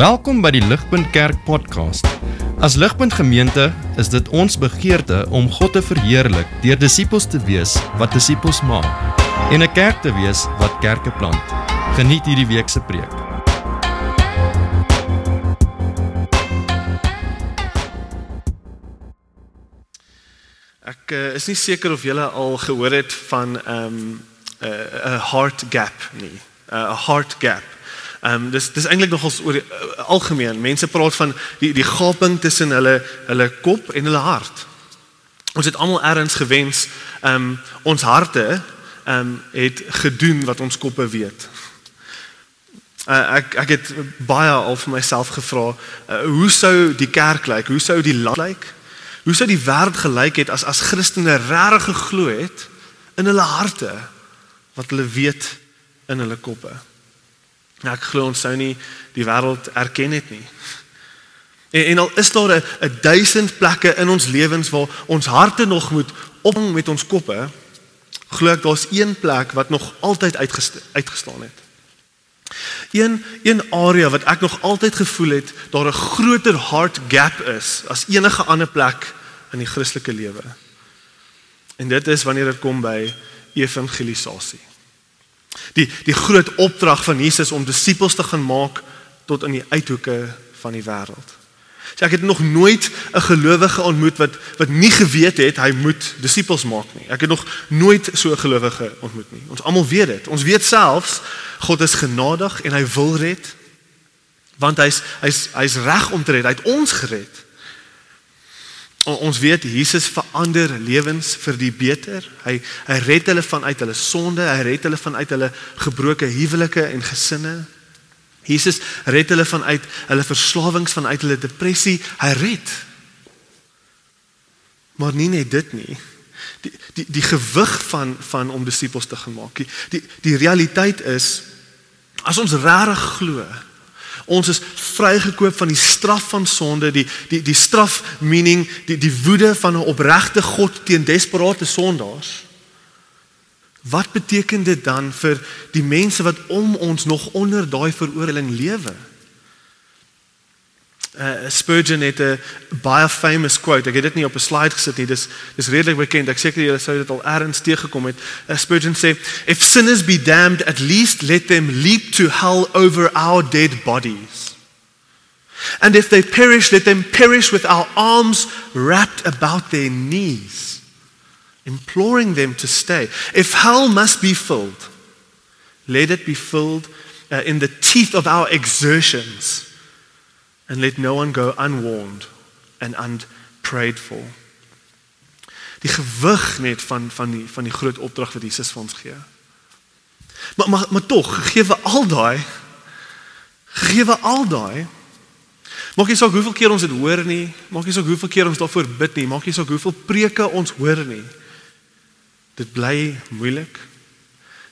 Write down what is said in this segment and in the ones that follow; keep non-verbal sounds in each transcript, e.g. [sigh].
Welkom by die Ligpunt Kerk podcast. As Ligpunt Gemeente is dit ons begeerte om God te verheerlik deur disippels te wees wat disippels maak en 'n kerk te wees wat kerke plant. Geniet hierdie week se preek. Ek uh, is nie seker of julle al gehoor het van 'n um, 'n uh, heart gap nie. 'n uh, heart gap. Ehm um, dis dis eintlik nogals oor die, uh, algemeen. Mense praat van die die gaping tussen hulle hulle kop en hulle hart. Ons het almal erns gewens ehm um, ons harte ehm um, het gedoen wat ons koppe weet. Uh, ek ek het baie al vir myself gevra, uh, hoe sou die kerk lyk? Hoe sou die land lyk? Hoe sou die wêreld gelyk het as as Christene regtig geglo het in hulle harte wat hulle weet in hulle koppe? Nou ek glo ons sou nie die wêreld erken het nie. En, en al is daar 'n duisend plekke in ons lewens waar ons harte nog moet opvang met ons koppe, glo ek daar's een plek wat nog altyd uitgestaan het. Een een area wat ek nog altyd gevoel het daar 'n groter heart gap is as enige ander plek in die Christelike lewe. En dit is wanneer dit kom by evangelisasie. Die die groot opdrag van Jesus om disippels te gaan maak tot in die uithoeke van die wêreld. So ek het nog nooit 'n gelowige ontmoet wat wat nie geweet het hy moet disippels maak nie. Ek het nog nooit so 'n gelowige ontmoet nie. Ons almal weet dit. Ons weet selfs God is genadig en hy wil red want hy's hy's hy's reg om te red. Hy het ons gered. Ons weet Jesus verander lewens vir die beter. Hy hy red hulle vanuit hulle sonde, hy red hulle vanuit hulle gebroke huwelike en gesinne. Jesus red hulle vanuit hulle verslawings, vanuit hulle depressie. Hy red. Maar nie net dit nie. Die die die gewig van van om disippels te gemaak. Die die, die realiteit is as ons regtig glo Ons is vrygekoop van die straf van sonde, die die die straf meaning die die woede van 'n opregte God teen desperate sondaars. Wat beteken dit dan vir die mense wat om ons nog onder daai veroordeling lewe? Uh, Spurgeon het 'n baie famous quote. Ek het dit nie op 'n slide gesit nie. Dis dis redelik bekend. Ek seker julle sou dit al ergens teëgekom het. Uh, Spurgeon sê, "If sinners be damned, at least let them leap to hell over our dead bodies. And if they perish, let them perish with our arms wrapped about their knees, imploring them to stay. If hell must be filled, let it be filled uh, in the teeth of our exertions." And let no one go unwarned and unprayed for. Die gewig net van van die van die groot opdrag wat Jesus vir ons gee. Maar maar maar tog, gegee we al daai gegee we al daai Maak nie saak hoeveel keer ons dit hoor nie, maak nie saak hoeveel keer ons daarvoor bid nie, maak nie saak hoeveel preke ons hoor nie. Dit bly moeilik.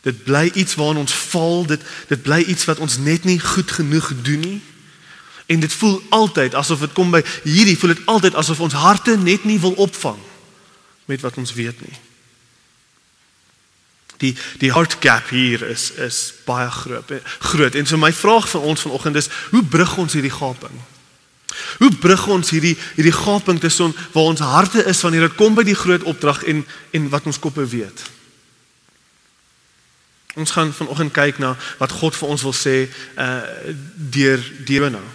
Dit bly iets waarna ons val, dit dit bly iets wat ons net nie goed genoeg doen nie. En dit voel altyd asof dit kom by hierdie voel dit altyd asof ons harte net nie wil opvang met wat ons weet nie. Die die heart gap hier is is baie groot. Groot. En so my vraag vir ons vanoggend is, hoe brug ons hierdie gaping? Hoe brug ons hierdie hierdie gaping tussen waar ons harte is wanneer dit kom by die groot opdrag en en wat ons koppe weet? Ons gaan vanoggend kyk na wat God vir ons wil sê uh deur deur nou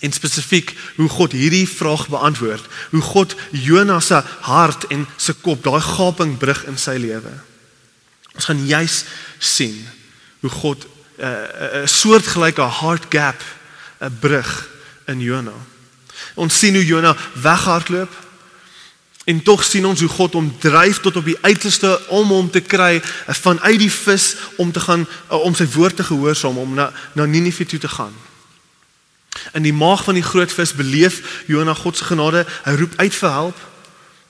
en spesifiek hoe God hierdie vraag beantwoord, hoe God Jonas se hart en se kop daai gaping brug in sy lewe. Ons gaan juis sien hoe God 'n uh, 'n soortgelyke heart gap 'n uh, brug in Jona. Ons sien hoe Jona weghardloop en tog sien ons hoe God hom dryf tot op die uiterste om hom te kry uh, vanuit die vis om te gaan uh, om sy woord te gehoorsaam om na na Ninive toe te gaan. In die maag van die groot vis beleef Jona God se genade. Hy roep uit vir hulp.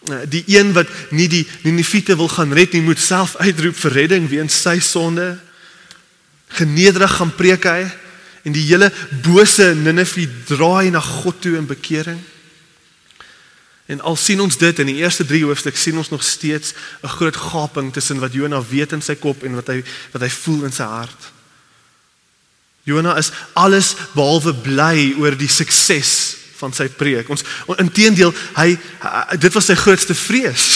Eh, die een wat nie die Niniviete wil gaan red nie, moet self uitroep vir redding weens sy sonde. Genederig gaan preek hy en die hele bose Ninive draai na God toe in bekering. En al sien ons dit in die eerste 3 hoofstukke sien ons nog steeds 'n groot gaping tussen wat Jona weet in sy kop en wat hy wat hy voel in sy hart. Jona is alles behalwe bly oor die sukses van sy preek. Ons inteendeel, hy, dit was sy grootste vrees.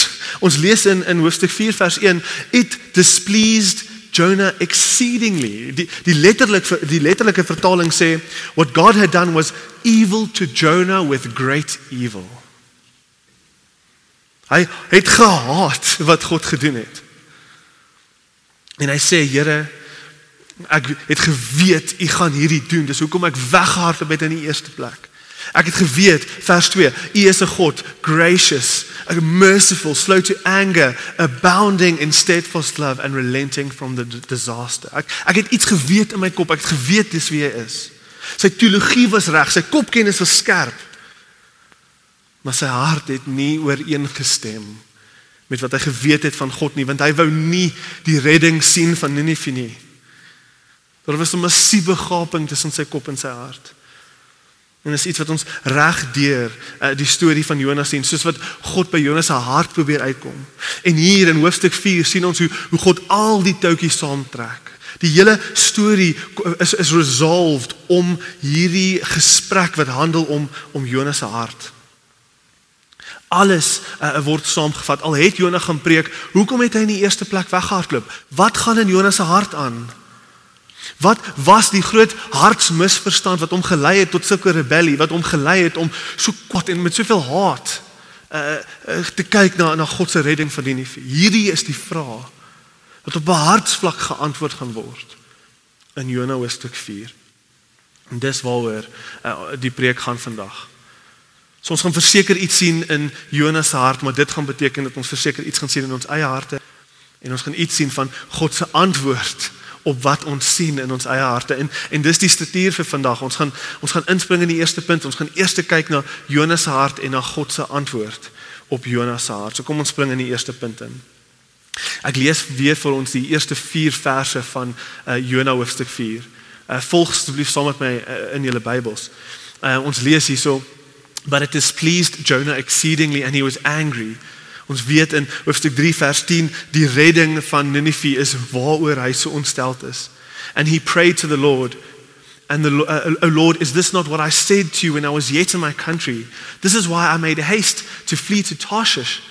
Ons lees in in hoofstuk 4 vers 1, it displeased Jonah exceedingly. Die die letterlik die letterlike vertaling sê what God had done was evil to Jonah with great evil. Hy het gehaat wat God gedoen het. En hy sê Here ek het geweet u gaan hierdie doen. Dis hoekom ek weggehardloop het in die eerste plek. Ek het geweet vers 2, u is 'n God, gracious, merciful, slow to anger, abounding in steadfast love and relenting from the disaster. Ek ek het iets geweet in my kop. Ek het geweet dis wie hy is. Sy teologie was reg, sy kopkennis was skerp. Maar sy hart het nie ooreengestem met wat hy geweet het van God nie, want hy wou nie die redding sien van Ninive nie. Daar was 'n massiewe gaping tussen sy kop en sy hart. En dis iets wat ons reg deur uh, die storie van Jonas sien, soos wat God by Jonas se hart probeer uitkom. En hier in hoofstuk 4 sien ons hoe hoe God al die touwtjies saamtrek. Die hele storie is is resolved om hierdie gesprek wat handel om om Jonas se hart alles uh, word saamgevat. Al het Jonah gaan preek, hoekom het hy in die eerste plek weggehardloop? Wat gaan in Jonah se hart aan? Wat was die groot hartsmisverstand wat hom gelei het tot sulke rebellie, wat hom gelei het om so kwaad en met soveel haat uh, te kyk na na God se redding van die Nife? Hierdie is die vraag wat op 'n hartsvlak geantwoord gaan word in Jonah hoofstuk 4. En dis waaroor uh, die preek gaan vandag. So ons gaan verseker iets sien in Jonas se hart, maar dit gaan beteken dat ons verseker iets gaan sien in ons eie harte en ons gaan iets sien van God se antwoord op wat ons sien in ons eie harte. En en dis die struktuur vir vandag. Ons gaan ons gaan inspring in die eerste punt. Ons gaan eers kyk na Jonas se hart en na God se antwoord op Jonas se hart. So kom ons spring in die eerste punt in. Ek lees weer vir ons die eerste 4 verse van uh, Jonas hoofstuk 4. Uh, volg asseblief saam met my uh, in julle Bybels. Uh, ons lees hierso But it displeased Jonah exceedingly and he was angry. Ons weet in hoofstuk 3 vers 10 die redding van Ninive is waaroor hy so ontsteld is. And he prayed to the Lord and the uh, oh Lord is this not what I said to you when I was yet in my country? This is why I made haste to flee to Tarshish.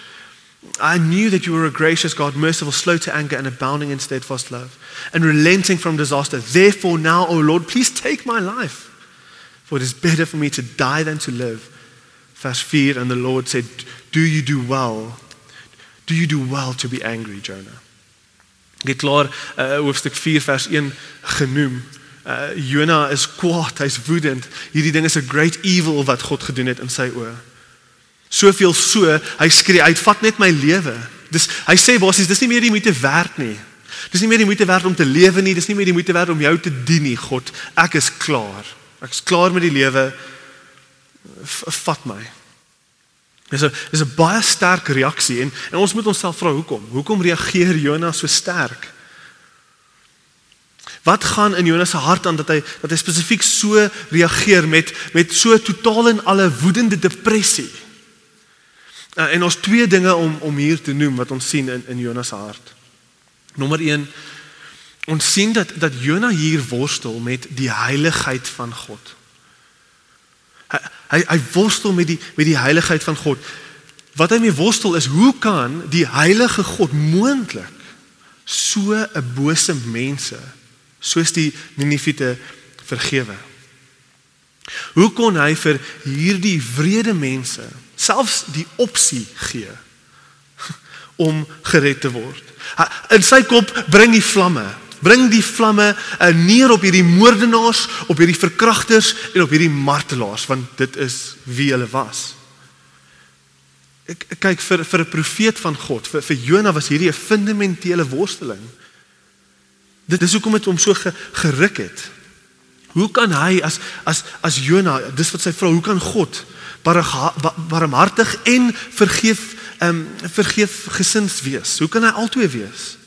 I knew that you were a gracious God, merciful, slow to anger and abounding in steadfast love and relenting from disaster. Therefore now, O Lord, please take my life. For it is better for me to die than to live. Verse 4 and the Lord said, "Do you do well? Do you do well to be angry, Jonah?" Dit klaar uh, hoofstuk 4 vers 1 genoem. Uh, Jonah is kwaad, hy's woedend. Hierdie ding is 'n great evil wat God gedoen het in sy oë. Soveel so, hy skree uit, "Vat net my lewe." Dis hy sê basies, dis nie meer die moeite werd nie. Dis nie meer die moeite werd om te lewe nie, dis nie meer die moeite werd om jou te dien nie, God. Ek is klaar. Ek is klaar met die lewe vat my. Dis 'n is 'n baie sterk reaksie en en ons moet onsself vra hoekom? Hoekom reageer Jonas so sterk? Wat gaan in Jonas se hart aan dat hy dat hy spesifiek so reageer met met so totaal en alle woedende depressie? Uh, en ons twee dinge om om hier te noem wat ons sien in in Jonas se hart. Nommer 1 ons sien dat dat Jonas hier worstel met die heiligheid van God. Hy hy, hy worstel met die met die heiligheid van God. Wat hy mee worstel is hoe kan die heilige God moontlik so 'n bose mense soos die Ninivite vergewe? Hoe kon hy vir hierdie wrede mense selfs die opsie gee [laughs] om gered te word? In sy kop bring die vlamme Bring die vlamme uh, neer op hierdie moordenaars, op hierdie verkragters en op hierdie martelaars want dit is wie hulle was. Ek kyk vir vir 'n profeet van God, vir vir Jona was hierdie 'n fundamentele worsteling. Dit is hoekom dit hom so ge, geruk het. Hoe kan hy as as as Jona, dis wat sy vra, hoe kan God barmhartig en vergeef ehm um, vergeef gesins wees? Hoe kan hy altyd wees?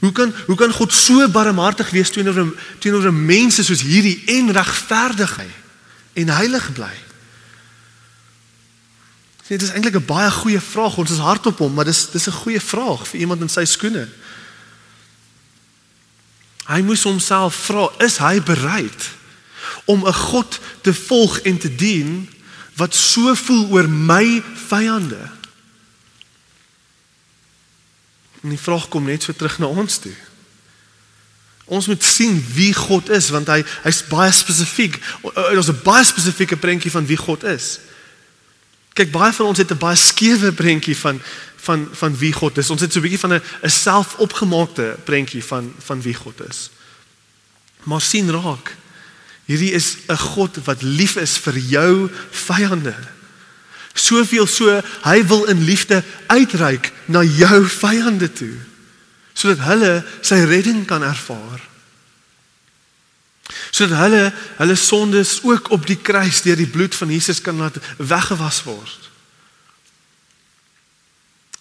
Hoe kan hoe kan God so barmhartig wees teenoor teenoor mense soos hierdie en regverdig hy en heilig bly? Dit is eintlik 'n baie goeie vraag. Ons is hardop hom, maar dis dis 'n goeie vraag vir iemand in sy skoene. Hy moes homself vra, is hy bereid om 'n God te volg en te dien wat so voel oor my vyande? En die vraag kom net so terug na ons toe. Ons moet sien wie God is want hy hy's baie spesifiek. Ons 'n baie spesifieke prentjie van wie God is. Kyk, baie van ons het 'n baie skewe prentjie van van van wie God is. Ons het so 'n bietjie van 'n 'n selfopgemaakte prentjie van van wie God is. Maar sien raak. Hierdie is 'n God wat lief is vir jou vyande. Soveel so hy wil in liefde uitreik na jou vyande toe sodat hulle sy redding kan ervaar. Sodat hulle hulle sondes ook op die kruis deur die bloed van Jesus kan laat weggewas word.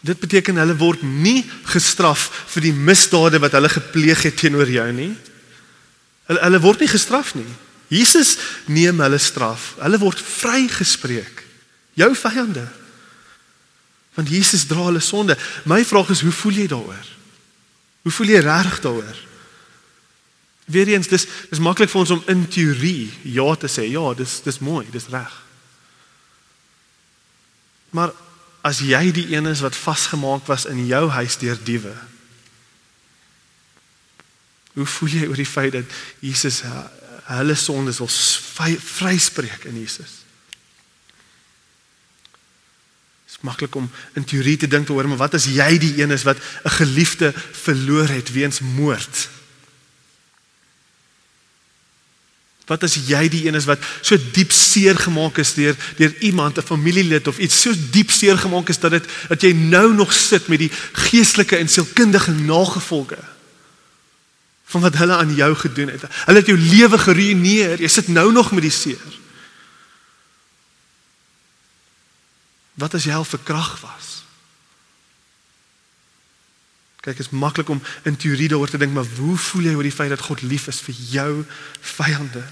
Dit beteken hulle word nie gestraf vir die misdade wat hulle gepleeg het teenoor jou nie. Hulle hulle word nie gestraf nie. Jesus neem hulle straf. Hulle word vrygespreek. Jou vyande. Want Jesus dra hulle sonde. My vraag is hoe voel jy daaroor? Hoe voel jy regtig daaroor? Weereens dis dis maklik vir ons om in teorie ja te sê. Ja, dis dis mooi, dis reg. Maar as jy die een is wat vasgemaak was in jou huis deur diewe. Hoe voel jy oor die feit dat Jesus hulle sondes wil vryspreek in Jesus? Dit is maklik om in teorie te dink oor, maar wat as jy die een is wat 'n geliefde verloor het weens moord? Wat as jy die een is wat so diep seer gemaak is deur deur iemand, 'n familielid of iets so diep seer gemaak is dat dit dat jy nou nog sit met die geestelike en sielkundige nagevolge van wat hulle aan jou gedoen het. Hulle het jou lewe geruïneer. Jy sit nou nog met die seer. Wat as jy al verkrag was? Kyk, dit is maklik om in teorie daaroor te dink, maar hoe voel jy oor die feit dat God lief is vir jou vyande?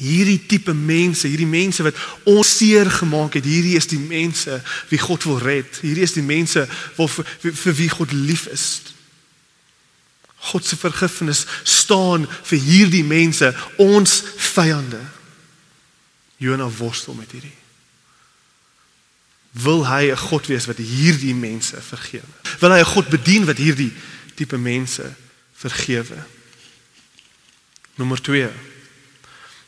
Hierdie tipe mense, hierdie mense wat ons seer gemaak het, hierdie is die mense wie God wil red. Hierdie is die mense vir, vir, vir wie God lief is. God se vergifnis staan vir hierdie mense, ons vyande. Jona worstel met hierdie. Wil hy 'n God wees wat hierdie mense vergewe? Wil hy 'n God bedien wat hierdie tipe mense vergewe? Nommer 2.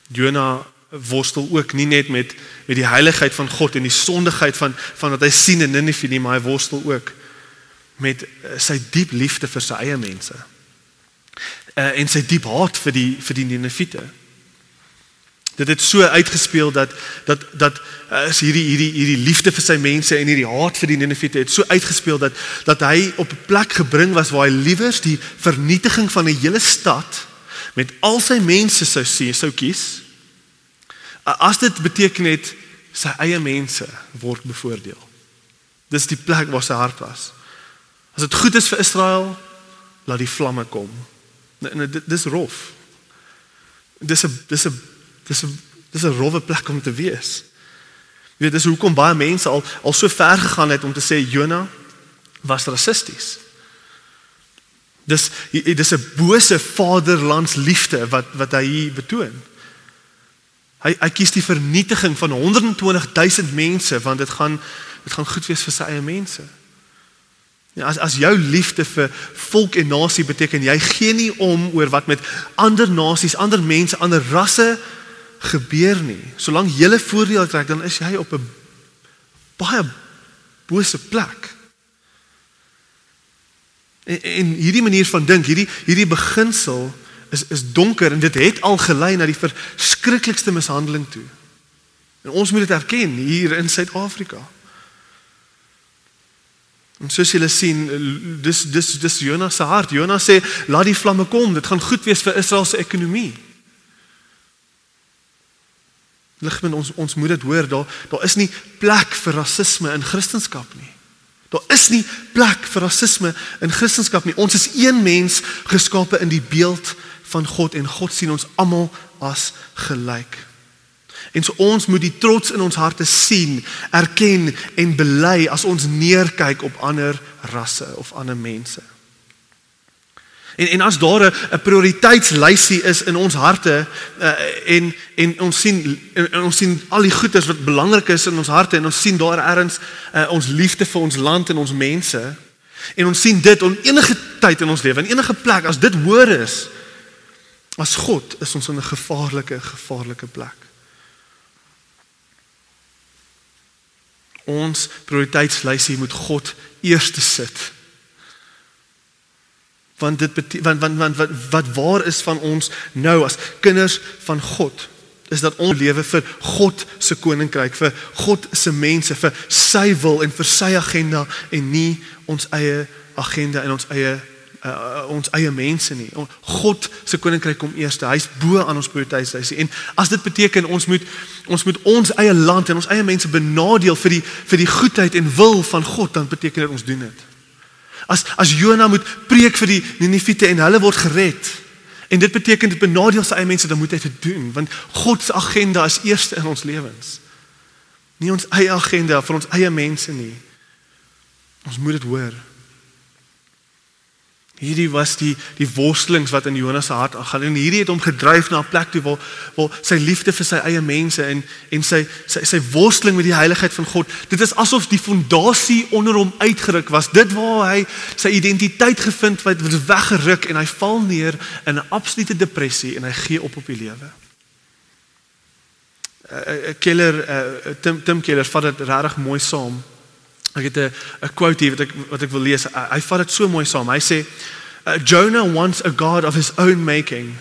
Jona worstel ook nie net met met die heiligheid van God en die sondigheid van van wat hy sien in Ninive nie, maar hy worstel ook met uh, sy diep liefde vir sy eie mense. Uh, en sy diep haat vir die vir die Ninivite. Dit het so uitgespeel dat dat dat uh, is hierdie hierdie hierdie liefde vir sy mense en hierdie haat vir die Ninivite het so uitgespeel dat dat hy op 'n plek gebring was waar hy liewers die vernietiging van 'n hele stad met al sy mense sou sien, sou kies. As dit beteken het sy eie mense word bevoordeel. Dis die plek waar sy hart was. As dit goed is vir Israel, laat die vlamme kom. En dit dis rof. Dis 'n dis 'n dis 'n dis 'n rowwe plek om te wees. Jy weet dis hoekom baie mense al al so ver gegaan het om te sê Jona was rassisties. Dis dis 'n bose vaderlandsliefde wat wat hy hier betoon. Hy hy kies die vernietiging van 120 000 mense want dit gaan dit gaan goed wees vir sy eie mense. Ja, as as jou liefde vir volk en nasie beteken jy gee nie om oor wat met ander nasies, ander mense, ander rasse gebeur nie. Solank jy 'n voordeel trek, dan is jy op 'n baie bose plek. En, en hierdie manier van dink, hierdie hierdie beginsel is is donker en dit het al gelei na die verskriklikste mishandeling toe. En ons moet dit erken hier in Suid-Afrika. En soos julle sien, dis dis dis Jonas se hart. Jonas sê, "Laat die vlamme kom. Dit gaan goed wees vir Israel se ekonomie." Ligmen ons ons moet dit hoor, daar daar is nie plek vir rasisme in Christendom nie. Daar is nie plek vir rasisme in Christendom nie. Ons is een mens geskape in die beeld van God en God sien ons almal as gelyk. En so ons moet die trots in ons harte sien, erken en bely as ons neerkyk op ander rasse of ander mense. En en as daar 'n prioriteitslysie is in ons harte uh, en en ons sien en, en ons sien al die goeders wat belangrik is in ons harte en ons sien daar ergens uh, ons liefde vir ons land en ons mense en ons sien dit op enige tyd in ons lewe en enige plek as dit hoor is as God is ons in 'n gevaarlike gevaarlike plek. Ons prioriteitslysie moet God eerste sit want dit want want want wat wat waar is van ons nou as kinders van God is dat ons lewe vir God se koninkryk vir God se mense vir sy wil en vir sy agenda en nie ons eie agenda en ons eie uh, ons eie mense nie. God se koninkryk kom eers. Hy's bo aan ons prioriteite. En as dit beteken ons moet ons moet ons eie land en ons eie mense benadeel vir die vir die goedheid en wil van God, dan beteken dit ons doen dit. As as Jona moet preek vir die Niniviete en hulle word gered. En dit beteken dit benadeel sy eie mense, dan moet hy dit doen want God se agenda is eerste in ons lewens. Nie ons eie agenda vir ons eie mense nie. Ons moet dit hoor. Hierdie was die die worstelings wat in Jonas se hart aangaan en hierdie het hom gedryf na 'n plek toe waar waar sy liefde vir sy eie mense en en sy sy sy worsteling met die heiligheid van God. Dit is asof die fondasie onder hom uitgeruk was. Dit waar hy sy identiteit gevind het, word weggeruk en hy val neer in 'n absolute depressie en hy gee op op die lewe. uh, uh, Keller uh, Tim Tim Keller vat dit regtig mooi saam. Ek het 'n 'n quote hier wat ek wat ek wil lees. Hy vat dit so mooi saam. Hy sê Jonah wants a god of his own making.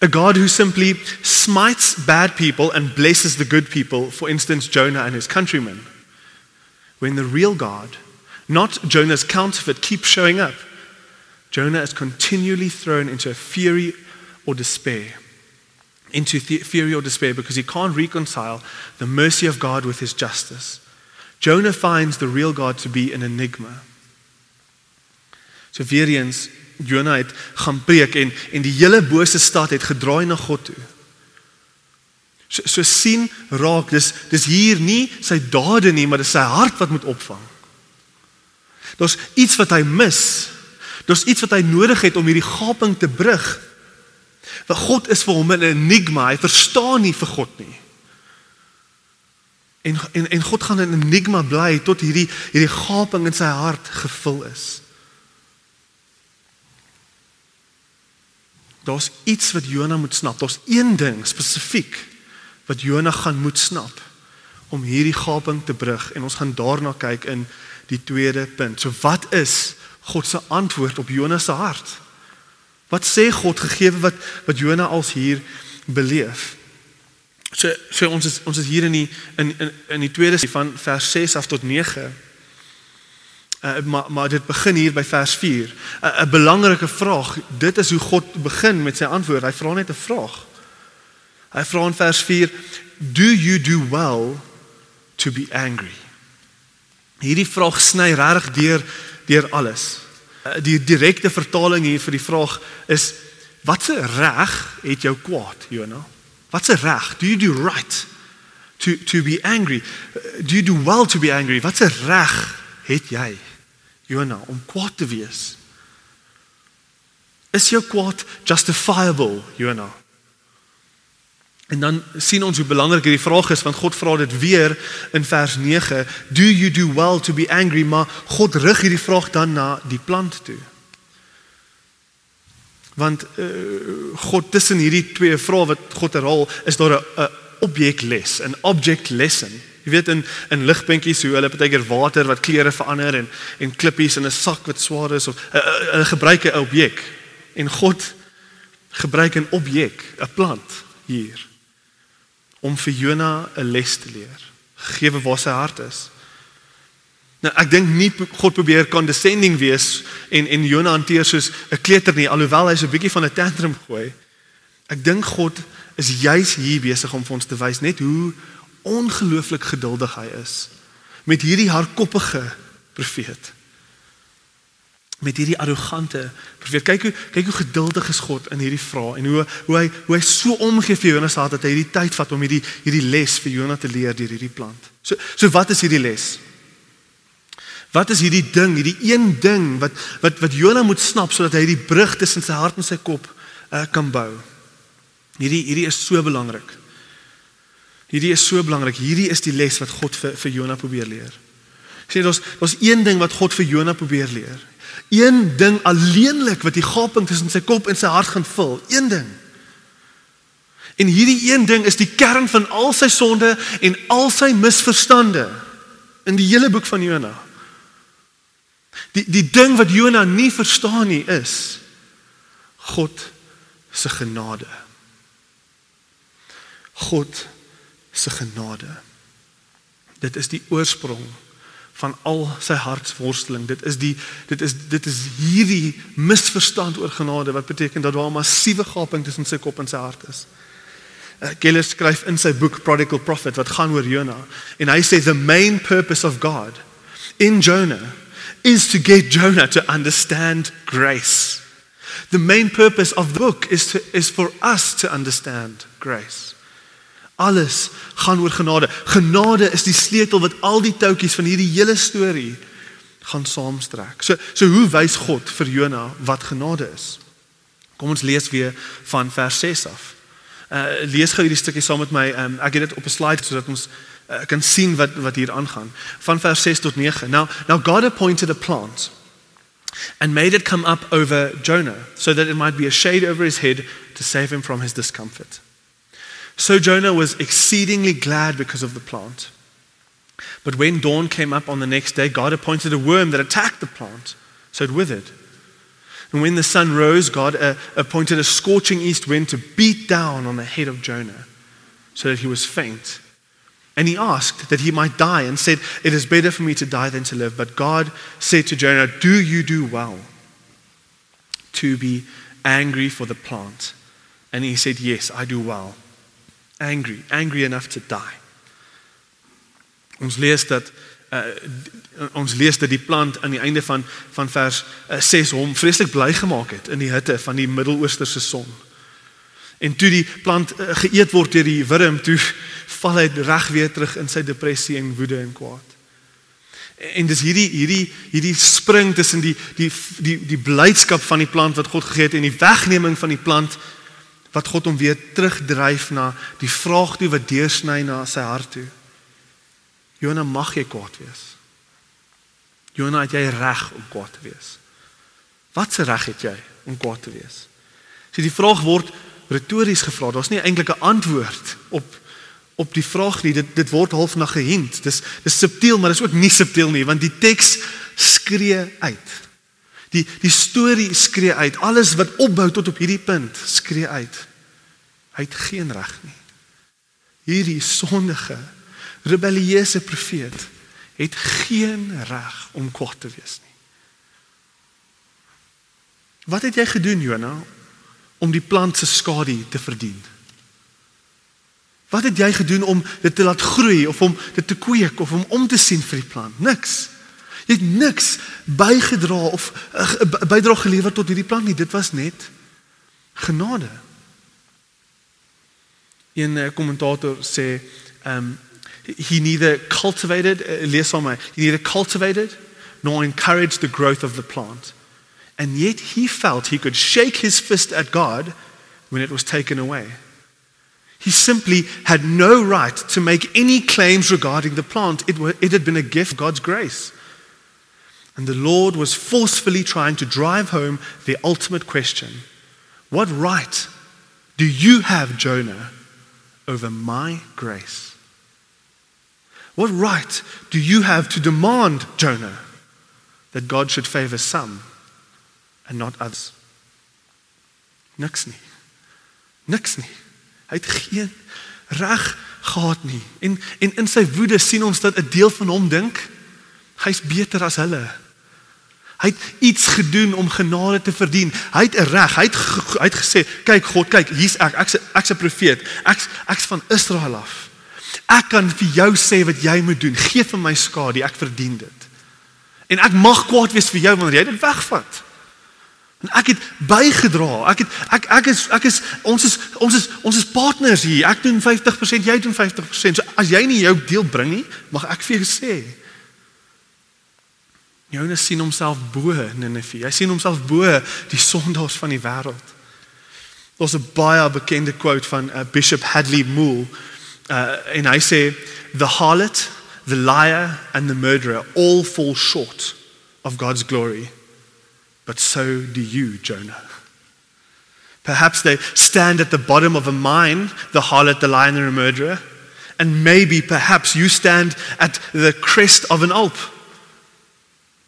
A god who simply smites bad people and blesses the good people, for instance Jonah and his countrymen. When the real God, not Jonah's counterfeit, keeps showing up, Jonah is continually thrown into a fury or despair. Into fury or despair because he can't reconcile the mercy of God with his justice. Jonah finds the real God to be an enigma. So weer eens Jonah het gaan preek en en die hele bose stad het gedraai na God toe. So, so sien raak dis dis hier nie sy dade nie, maar dis sy hart wat moet opvang. Daar's iets wat hy mis. Daar's iets wat hy nodig het om hierdie gaping te brug. Want God is vir hom 'n enigma. Hy verstaan nie vir God nie. En en en God gaan 'n enigma bly tot hierdie hierdie gaping in sy hart gevul is. Daar's iets wat Jona moet snap. Daar's een ding spesifiek wat Jona gaan moet snap om hierdie gaping te brug en ons gaan daarna kyk in die tweede punt. So wat is God se antwoord op Jona se hart? Wat sê God gegee wat wat Jona als hier beleef? So so ons is ons is hier in die in in in die tweede van vers 6 af tot 9. Uh, maar maar dit begin hier by vers 4. 'n uh, 'n belangrike vraag. Dit is hoe God begin met sy antwoord. Hy vra net 'n vraag. Hy vra in vers 4: "Do you do well to be angry?" Hierdie vraag sny regtig deur deur alles. Uh, die direkte vertaling hier vir die vraag is: "Watse reg het jou kwaad, Jonah?" Wat's 'n reg? Do you do right to to be angry? Do you do well to be angry? Wat's 'n reg het jy? Jona om kwaad te wees. Is jou kwaad justifiable, Jona? En dan sien ons hoe belangrik hierdie vraag is want God vra dit weer in vers 9, do you do well to be angry? Maar God rig hierdie vraag dan na die plant toe want uh, God tussen hierdie twee vrae wat God herhaal is daar 'n objekles, 'n object lesson. Jy weet in in ligpuntjies hoe hulle partykeer water wat kleure verander en en klippies in 'n sak wat swaar is of uh, uh, hulle gebruik 'n objek en God gebruik 'n objek, 'n plant hier om vir Jona 'n les te leer, gegee waar sy hart is. Nou ek dink nie God probeer condescending wees en en Jona hanteer soos 'n kleuter nie alhoewel hy so 'n bietjie van 'n tantrum gooi. Ek dink God is juis hier besig om vir ons te wys net hoe ongelooflik geduldig hy is met hierdie hardkoppige profeet. Met hierdie arrogante profeet. Kyk hoe kyk hoe geduldig is God in hierdie vraag en hoe hoe hy hoe hy so omgee vir Jonas dat hy hierdie tyd vat om hierdie hierdie les vir Jonas te leer deur hierdie plant. So so wat is hierdie les? Wat is hierdie ding, hierdie een ding wat wat wat Jona moet snap sodat hy die brug tussen sy hart en sy kop uh, kan bou? Hierdie hierdie is so belangrik. Hierdie is so belangrik. Hierdie is die les wat God vir vir Jona probeer leer. Sê daar's daar's een ding wat God vir Jona probeer leer. Een ding alleenlik wat die gaping tussen sy kop en sy hart gaan vul. Een ding. En hierdie een ding is die kern van al sy sonde en al sy misverstande in die hele boek van Jona. Die die ding wat Jona nie verstaan nie is God se genade. God se genade. Dit is die oorsprong van al sy hartsworsteling. Dit is die dit is dit is hierdie misverstand oor genade wat beteken dat daar 'n massiewe gaping tussen sy kop en sy hart is. Uh, Keller skryf in sy boek Prodigal Prophet wat gaan oor Jona en hy sê the main purpose of God in Jonah is to get Jonah to understand grace. The main purpose of the book is to is for us to understand grace. Alles gaan oor genade. Genade is die sleutel wat al die touwtjies van hierdie hele storie gaan saamstrek. So so hoe wys God vir Jona wat genade is? Kom ons lees weer van vers 6 af. Uh lees gou hierdie stukkie saam met my. Um, ek het dit op 'n slide sodat ons uh, kan sien wat wat hier aangaan. Van vers 6 tot 9. Now now God appointed a plant and made it come up over Jonah so that it might be a shade over his head to save him from his discomfort. So Jonah was exceedingly glad because of the plant. But when dawn came up on the next day, God appointed a worm that attacked the plant, so it withered. And when the sun rose, God uh, appointed a scorching east wind to beat down on the head of Jonah, so that he was faint. And he asked that he might die and said, It is better for me to die than to live. But God said to Jonah, Do you do well to be angry for the plant? And he said, Yes, I do well angry, angry enough to die. Ons lees dat uh, ons lees dat die plant aan die einde van van vers uh, 6 hom vreeslik bly gemaak het in die hitte van die Midde-Oosterse son. En toe die plant uh, geëet word deur die wurm, toe val hy reg weer terug in sy depressie en woede en kwaad. En dis hierdie hierdie hierdie spring tussen die die die die blydskap van die plant wat God gegee het en die wegneming van die plant wat God hom weer terugdryf na die vraag toe wat deursny na sy hart toe. Jona mag jy kwaad wees. Jona het jy reg om kwaad te wees. Wat se reg het jy om kwaad te wees? So die vraag word retories gevra. Daar's nie eintlik 'n antwoord op op die vraag nie. Dit dit word half na gehint. Dis dis subtiel, maar dis ook nie subtiel nie want die teks skree uit. Die die storie skree uit. Alles wat opbou tot op hierdie punt skree uit. Hy het geen reg nie. Hierdie sondige, rebellieuse profeet het geen reg om kwaad te wees nie. Wat het jy gedoen, Jona, om die plant se skadu te verdien? Wat het jy gedoen om dit te laat groei of om dit te kweek of om om te sien vir die plant? Niks. Jy het niks bygedra of uh, bydra gelewer tot hierdie plan nie. Dit was net genade. Een uh, kommentator sê um he neither cultivated uh, lees hom hy neither cultivated nor encouraged the growth of the plant. And yet he felt he could shake his fist at God when it was taken away. He simply had no right to make any claims regarding the plant. It, it had been a gift of God's grace. And the Lord was forcefully trying to drive home the ultimate question What right do you have, Jonah, over my grace? What right do you have to demand, Jonah, that God should favor some and not others? Niks nie. Hy het geen reg gehad nie. En en in sy woede sien ons dat 'n deel van hom dink hy's beter as hulle. Hy het iets gedoen om genade te verdien. Hy het 'n reg. Hy het hy het gesê, "Kyk God, kyk, hier's ek. Ek's ek's 'n profeet. Ek's ek's van Israel af. Ek kan vir jou sê wat jy moet doen. Geef vir my skade, ek verdien dit. En ek mag kwaad wees vir jou wanneer jy dit wegvat." En ek het bygedra. Ek het ek ek is ek is ons is ons is ons is partners hier. Ek doen 50%, jy doen 50%. So as jy nie jou deel bring nie, mag ek vir jou sê, Jonas sien homself bo Ninive. Hy sien homself bo die sondaars van die wêreld. Daar's 'n baie bekende quote van uh, Bishop Hadley Moole. Uh, en hy sê the harlot, the liar and the murderer all fall short of God's glory. But so do you, Jonah. Perhaps they stand at the bottom of a mine, the harlot, the lion, and the murderer. And maybe, perhaps, you stand at the crest of an Alp.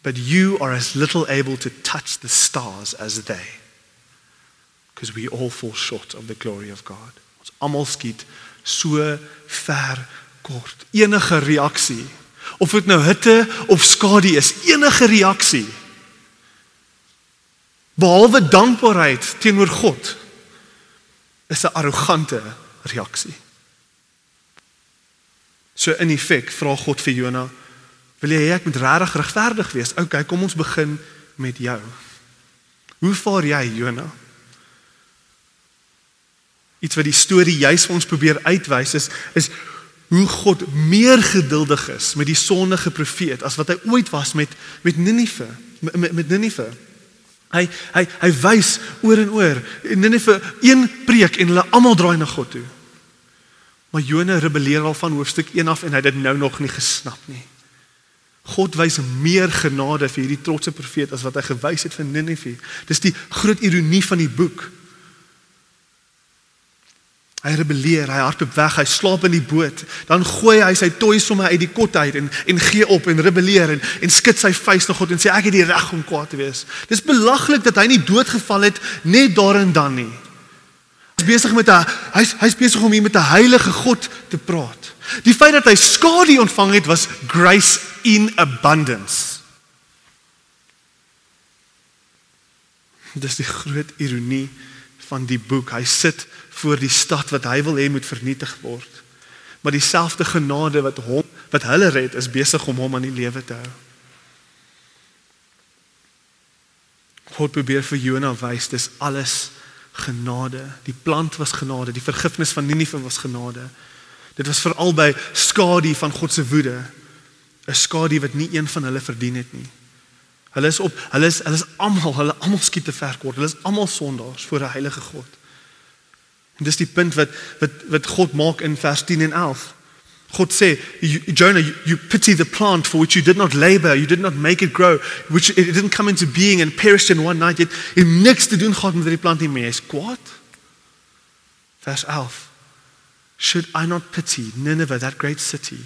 But you are as little able to touch the stars as they. Because we all fall short of the glory of God. Ons almal skiet so ver kort. Enige reaksie, of dit nou hitte of skadu is, enige reaksie behalwe dankbaarheid teenoor God is 'n arrogante reaksie. So in effek vra God vir Jona, wil jy hê ek moet regtig regverdig wees? OK, kom ons begin met jou. Hoe vaar jy, Jona? Iets wat die storie juis vir ons probeer uitwys is is hoe God meer geduldig is met die sondige profeet as wat hy ooit was met met Ninive, met, met Ninive. Hy hy hy wys oor en oor Ninive een preek en hulle almal draai na God toe. Maar Jona rebelleer al van hoofstuk 1 af en hy het dit nou nog nie gesnap nie. God wys meer genade vir hierdie trotse profeet as wat hy gewys het vir Ninive. Dis die groot ironie van die boek. Hy rebelleer, hy hardloop weg, hy slaap in die boot. Dan gooi hy sy toy sommer uit die kot uit en en gee op en rebelleer en en skud sy vuis na God en sê ek het die reg om kwaad te wees. Dis belaglik dat hy nie doodgeval het net daar en dan nie besig met 'n hy's hy's besig om hier met 'n heilige God te praat. Die feit dat hy skadu ontvang het was grace in abundance. Dis die groot ironie van die boek. Hy sit voor die stad wat hy wil hê moet vernietig word. Maar dieselfde genade wat hom wat hulle red is besig om hom aan die lewe te hou. God probeer vir Jona wys dis alles genade. Die plant was genade, die vergifnis van Ninive was genade. Dit was veral by skadu van God se woede. 'n Skadu wat nie een van hulle verdien het nie. Hulle is op, hulle is hulle is almal, hulle almal skiet te ver kort. Hulle is almal sondaars voor 'n heilige God. En dis die punt wat wat wat God maak in vers 10 en 11. God sê, Jonah, you, you pity the plant for which you did not labor, you did not make it grow, which it didn't come into being and perished in one night. Yet it niks te doen gehad met die plant nie meer. Is kwaad. Vers 11. Should I not pity Nineveh, that great city,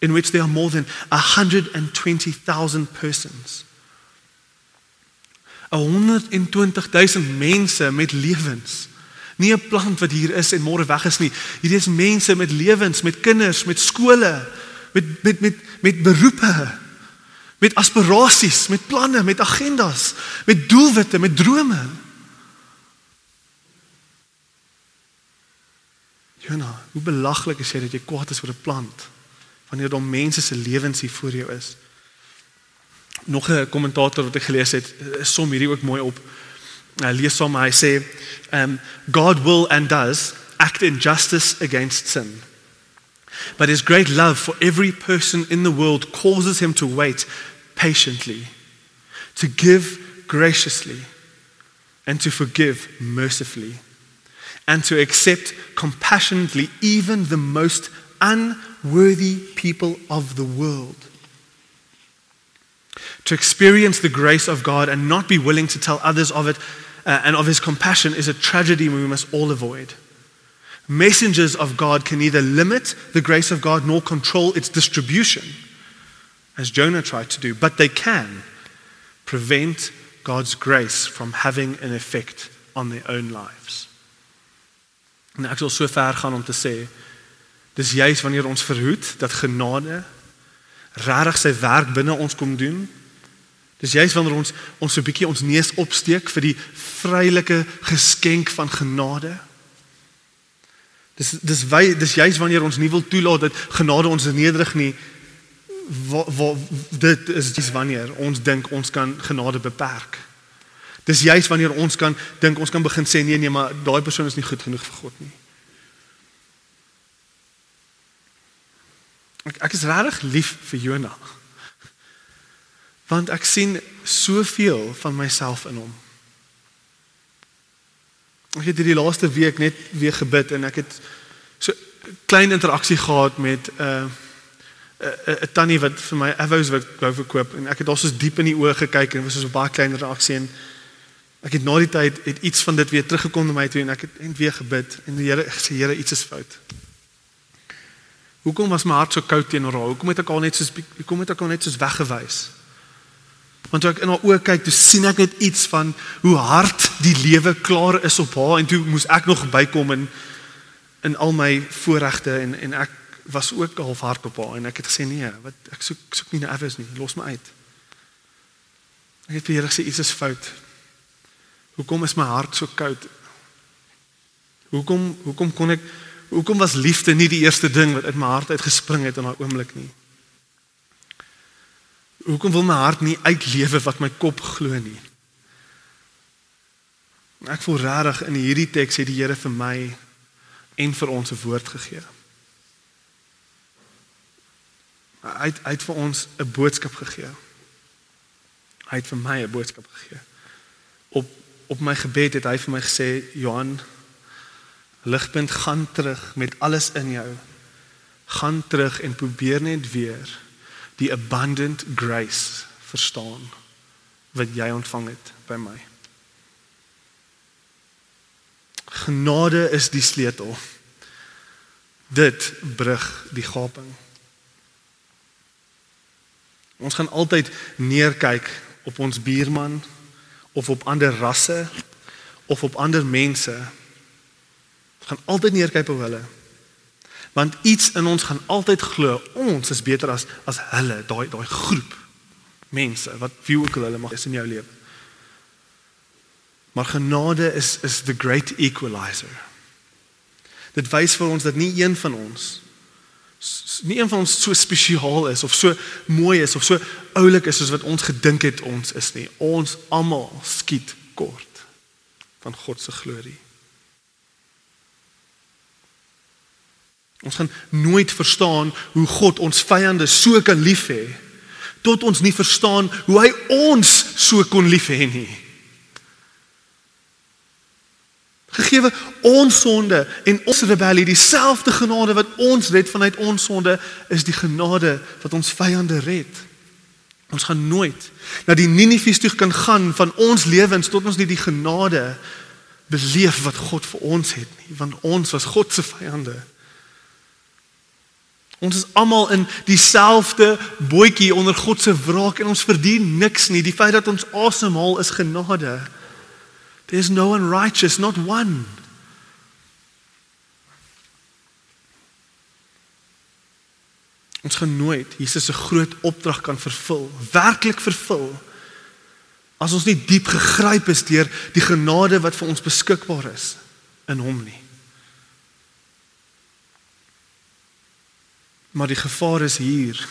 in which there are more than 120,000 persons? 120,000 mense met lewens Nie 'n plant wat hier is en môre weg is nie. Hierdie is mense met lewens, met kinders, met skole, met met met met beroepe, met aspirasies, met planne, met agendas, met doelwitte, met drome. Jona, hoe belaglik is jy dat jy kwaad is oor 'n plant wanneer daar mense se lewens hier voor jou is. Nog 'n kommentator wat ek gelees het, som hierdie ook mooi op. Uh, lees hom hy sê um, God will and does act in justice against sin. But his great love for every person in the world causes him to wait patiently, to give graciously, and to forgive mercifully, and to accept compassionately even the most unworthy people of the world. To experience the grace of God and not be willing to tell others of it uh, and of his compassion is a tragedy we must all avoid. Messengers of God can neither limit the grace of God nor control its distribution, as Jonah tried to do, but they can prevent God's grace from having an effect on their own lives. En ek sal so ver gaan om te sê dis juis wanneer ons verhoed dat genade regtig sy werk binne ons kom doen Dis juist wanneer ons ons so 'n bietjie ons neus opsteek vir die vrylike geskenk van genade. Dis dis wy dis juist wanneer ons nie wil toelaat dat genade ons nederig nie. Wat wat dit is dis wanneer ons dink ons kan genade beperk. Dis juist wanneer ons kan dink ons kan begin sê nee nee maar daai persoon is nie goed genoeg vir God nie. Ek ek is regtig lief vir Jonah. Want ek sien soveel van myself in hom. Ek het hierdie laaste week net weer gebid en ek het so klein interaksie gehad met 'n uh, 'n 'n tannie wat vir my avos wou verkoop en ek het daar soos diep in die oë gekyk en was so 'n baie klein reaksie en ek het na die tyd het iets van dit weer teruggekom na my toe en ek het en weer gebid en die Here gesê Here iets is fout. Hoekom was my hart so koud teenoor haar? Hoekom het ek al net soos hoekom het ek al net soos weggewys? Want toe ek in haar oë kyk, toe sien ek net iets van hoe hard die lewe klaar is op haar en toe moes ek nog bykom en in al my voorregte en en ek was ook half hard op haar en ek het gesê nee, wat ek soek ek soek nie 'n effe nie, los my uit. Ek het vir Here gesê iets is fout. Hoekom is my hart so koud? Hoekom hoekom kon ek hoekom was liefde nie die eerste ding wat uit my hart uitgespring het in daai oomblik nie? Hoekom wil my hart nie uitlewe wat my kop glo nie? Ek voel regtig in hierdie teks het die Here vir my en vir ons 'n woord gegee. Hy het, hy het vir ons 'n boodskap gegee. Hy het vir my 'n boodskap gegee. Op op my gebed het hy vir my gesê Johan ligpunt gaan terug met alles in jou. Gaan terug en probeer net weer die abundant grace verstaan wat jy ontvang het by my. Genade is die sleutel. Dit brug die gaping. Ons gaan altyd neerkyk op ons buurman of op ander rasse of op ander mense. Gaan altyd neerkyk op hulle. Want iets in ons gaan altyd glo ons is beter as as hulle, daai daai groep mense wat wie ook al hulle mag is in jou lewe. Maar genade is is the great equalizer. Dit wys vir ons dat nie een van ons nie een van ons so spesiaal is of so mooi is of so oulik is soos wat ons gedink het ons is nie. Ons almal skiet kort van God se glorie. Ons gaan nooit verstaan hoe God ons vyande so kan lief hê tot ons nie verstaan hoe hy ons so kon lief hê nie. Gegeewe ons sonde en ons rebellie, dieselfde genade wat ons red vanuit ons sonde, is die genade wat ons vyande red. Ons gaan nooit na die Ninive toe kan gaan van ons lewens tot ons nie die genade beleef wat God vir ons het nie, want ons was God se vyande. Ons is almal in dieselfde bootjie onder God se wraak en ons verdien niks nie. Die feit dat ons asemhaal is genade. There's no one righteous, not one. Ons gaan nooit Jesus se groot opdrag kan vervul, werklik vervul as ons nie diep gegryp is deur die genade wat vir ons beskikbaar is in hom nie. Maar die gevaar is hier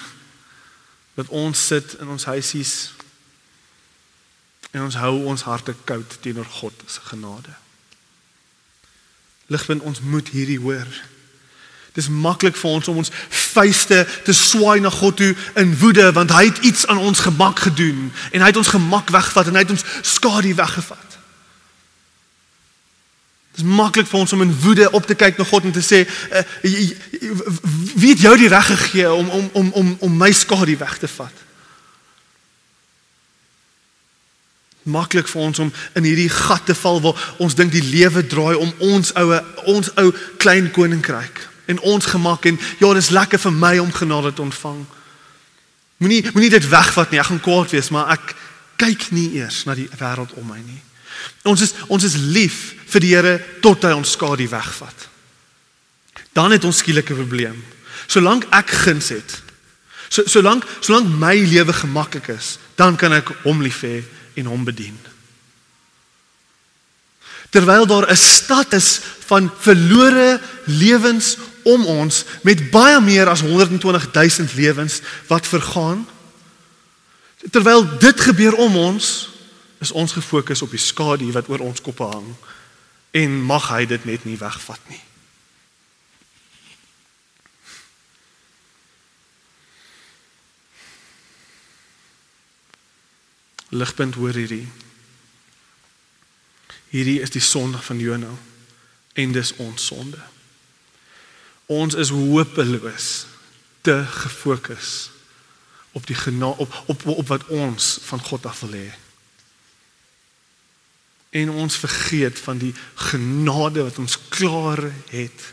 dat ons sit in ons huisies En ons hou ons harte koud teenoor God se genade. Ligpunt ons moet hierdie hoor. Dis maklik vir ons om ons vuiste te swaai na God toe in woede want hy het iets aan ons gemak gedoen en hy het ons gemak weggevat en hy het ons skadu weggevat. Dis maklik vir ons om in woede op te kyk na God en te sê uh, wie het jou die reg gegee om om om om om my skadu weg te vat? maklik vir ons om in hierdie gat te val waar ons dink die lewe draai om ons oue ons ou klein koninkryk en ons gemak en ja dis lekker vir my om genade te ontvang. Moenie moenie dit wegvat nie. Ek gaan kwaad wees, maar ek kyk nie eers na die wêreld om my nie. Ons is ons is lief vir die Here tot hy ons skadu wegvat. Dan het ons skielik 'n probleem. Solank ek guns het. So solank solank my lewe gemaklik is, dan kan ek hom lief hê en hom bedien. Terwyl daar 'n stad is van verlore lewens om ons met baie meer as 120 000 lewens wat vergaan. Terwyl dit gebeur om ons, is ons gefokus op die skadu wat oor ons koppe hang en mag hy dit net nie wegvat nie. Ligpunt hoor hierdie. Hierdie is die sonde van Jona en dis ons sonde. Ons is hopeloos te gefokus op die op, op op wat ons van God af wil hê. En ons vergeet van die genade wat ons klaar het.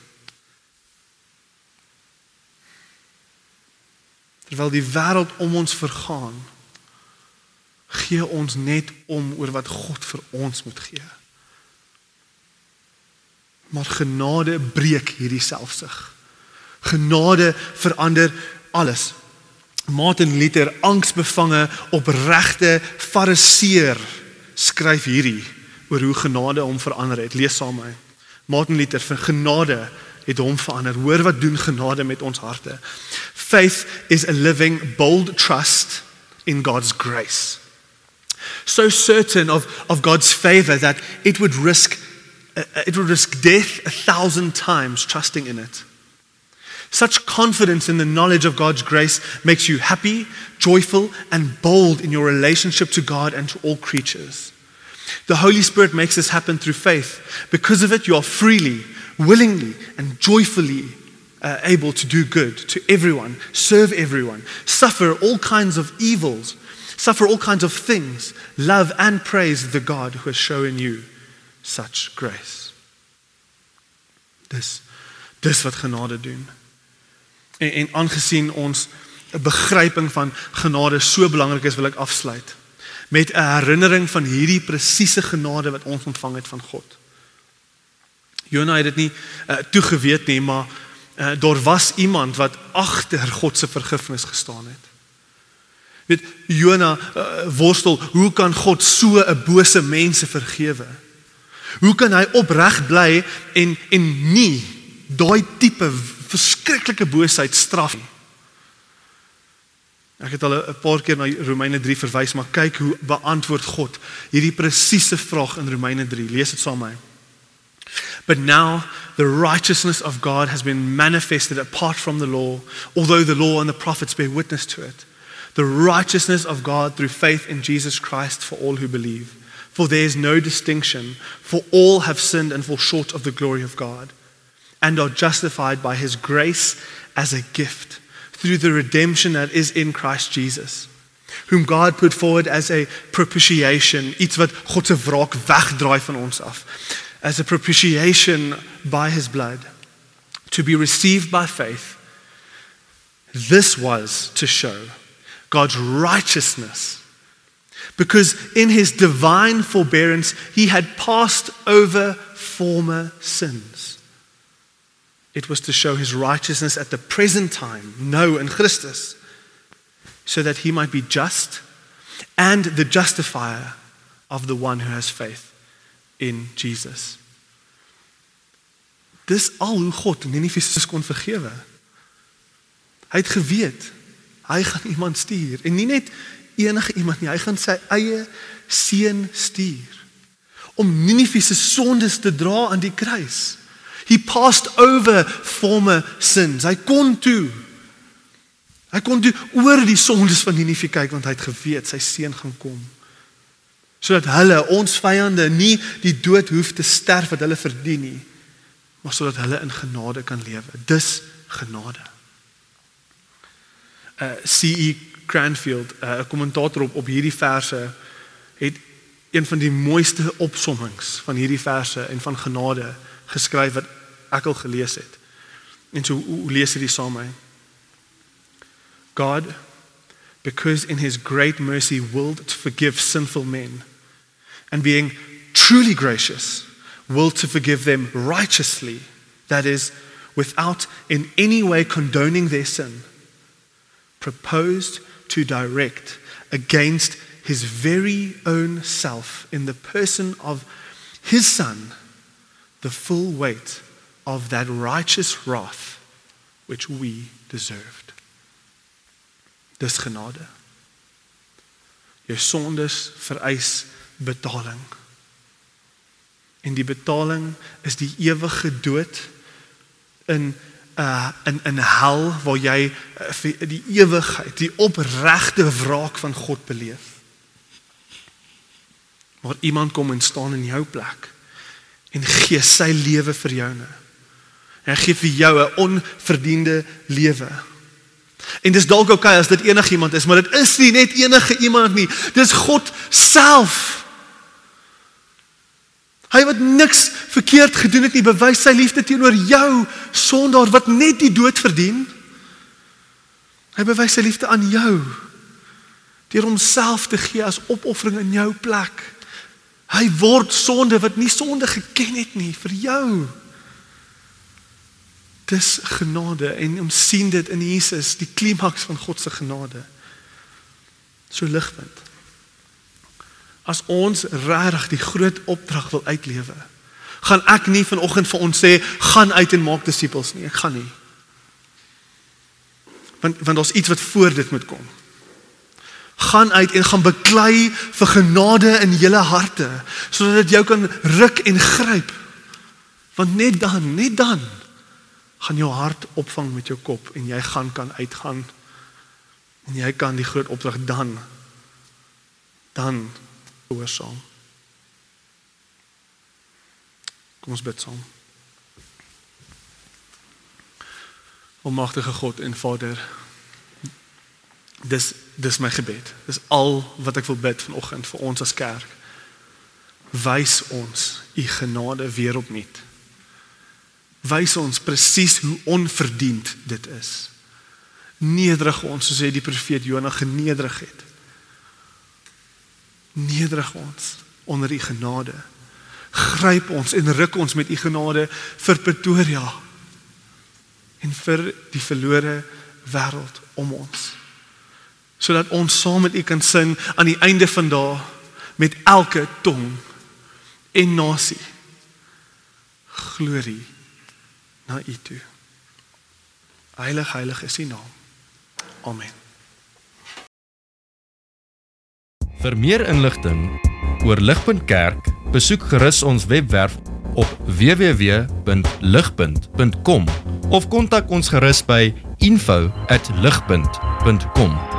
Terwyl die wêreld om ons vergaan, gee ons net om oor wat God vir ons moet gee. Maar genade breek hierdie selfsug. Genade verander alles. Martin Luther, angsbevange, opregte fariseer, skryf hierdie oor hoe genade hom verander het. Lees saam met my. Martin Luther vir genade het hom verander. Hoor wat doen genade met ons harte. Faith is a living bold trust in God's grace. So certain of of God's favor that it would risk uh, it would risk death a thousand times trusting in it. Such confidence in the knowledge of God's grace makes you happy, joyful, and bold in your relationship to God and to all creatures. The Holy Spirit makes this happen through faith. Because of it, you are freely, willingly, and joyfully uh, able to do good to everyone, serve everyone, suffer all kinds of evils, suffer all kinds of things, love and praise the God who has shown you such grace. Dis dis wat genade doen. En en aangesien ons 'n begriping van genade so belangrik is, wil ek afsluit met 'n herinnering van hierdie presiese genade wat ons ontvang het van God. Jona het dit nie uh, toegeweet nie, maar uh, daar was iemand wat agter God se vergifnis gestaan het. Weet Jona uh, worstel, hoe kan God so 'n bose mense vergewe? Hoe kan hy opreg bly en en nie daai tipe verskriklike boosheid straf nie? Ek het al 'n paar keer na Romeine 3 verwys, maar kyk hoe beantwoord God hierdie presiese vraag in Romeine 3. Lees dit saam met my. But now the righteousness of God has been manifested apart from the law, although the law and the prophets bear witness to it. The righteousness of God through faith in Jesus Christ for all who believe. For there is no distinction, for all have sinned and fall short of the glory of God, and are justified by his grace as a gift through the redemption that is in Christ Jesus, whom God put forward as a propitiation, iets wat God se wraak wegdraai van ons af, as a propitiation by his blood to be received by faith. This was to show God's righteousness. Because in his divine forbearance, he had passed over former sins. It was to show his righteousness at the present time, no in Christus, so that he might be just and the justifier of the one who has faith in Jesus. Dis al hoe God Ninive kon vergewe. Hy het geweet hy gaan iemand stuur en nie net enige iemand nie, hy gaan sy eie seun stuur om Ninive se sondes te dra aan die kruis. He passed over former sins. Hy kon toe. Hy kon toe oor die sondes van Ninive kyk want hy het geweet sy seun gaan kom. Sodat hulle ons vyande nie die dood hoef te sterf wat hulle verdien nie, maar sodat hulle in genade kan lewe. Dis genade. Uh CE Cranfield, 'n uh, kommentator op op hierdie verse het een van die mooiste opsommings van hierdie verse en van genade geskryf wat ek al gelees het. En so hoe lees dit saam? God because in his great mercy willed to forgive sinful men and being truly gracious willed to forgive them righteously that is without in any way condoning their sin proposed to direct against his very own self in the person of his son the full weight of that righteous wrath which we deserved. Dis genade. Jou sondes vereis betaling. En die betaling is die ewige dood in uh in in hel waar jy uh, die ewigheid, die opregte wraak van God beleef. Maar iemand kom en staan in jou plek en gee sy lewe vir joune. Hy gee vir jou 'n onverdiende lewe. En dis dalk oukei okay as dit enigiemand is, maar dit is nie net enige iemand nie. Dis God self. Hy wat niks verkeerd gedoen het nie, bewys sy liefde teenoor jou sondaar wat net die dood verdien. Hy bewys sy liefde aan jou deur homself te gee as opoffering in jou plek. Hy word sonde wat nie sonde geken het nie vir jou. Dis genade en ons sien dit in Jesus, die klimaks van God se genade. So ligpunt. As ons regtig die groot opdrag wil uitlewe, gaan ek nie vanoggend vir ons sê gaan uit en maak disippels nie. Ek gaan nie. Want want daar's iets wat voor dit moet kom. Gaan uit en gaan beklei vir genade in julle harte sodat dit jou kan ruk en gryp. Want net dan, net dan gaan jou hart opvang met jou kop en jy gaan kan uitgaan en jy kan die groot opdrag dan dan oorsaam. Kom ons bid saam. Almagtige God en Vader, dis dis my gebed. Dis al wat ek wil bid vanoggend vir ons as kerk. Wys ons u genade weer opnuut wys ons presies hoe onverdiend dit is. Nederig ons soos hy die profeet Jonah genederig het. Nederig ons onder u genade. Gryp ons en ruk ons met u genade vir Pretoria en vir die verlore wêreld om ons. Sodat ons saam met u kan sing aan die einde van dae met elke tong en nasie. Glorie na U toe. Heilig, heilig is U naam. Amen. Vir meer inligting oor Ligpunt Kerk, besoek gerus ons webwerf op www.ligpunt.com of kontak ons gerus by info@ligpunt.com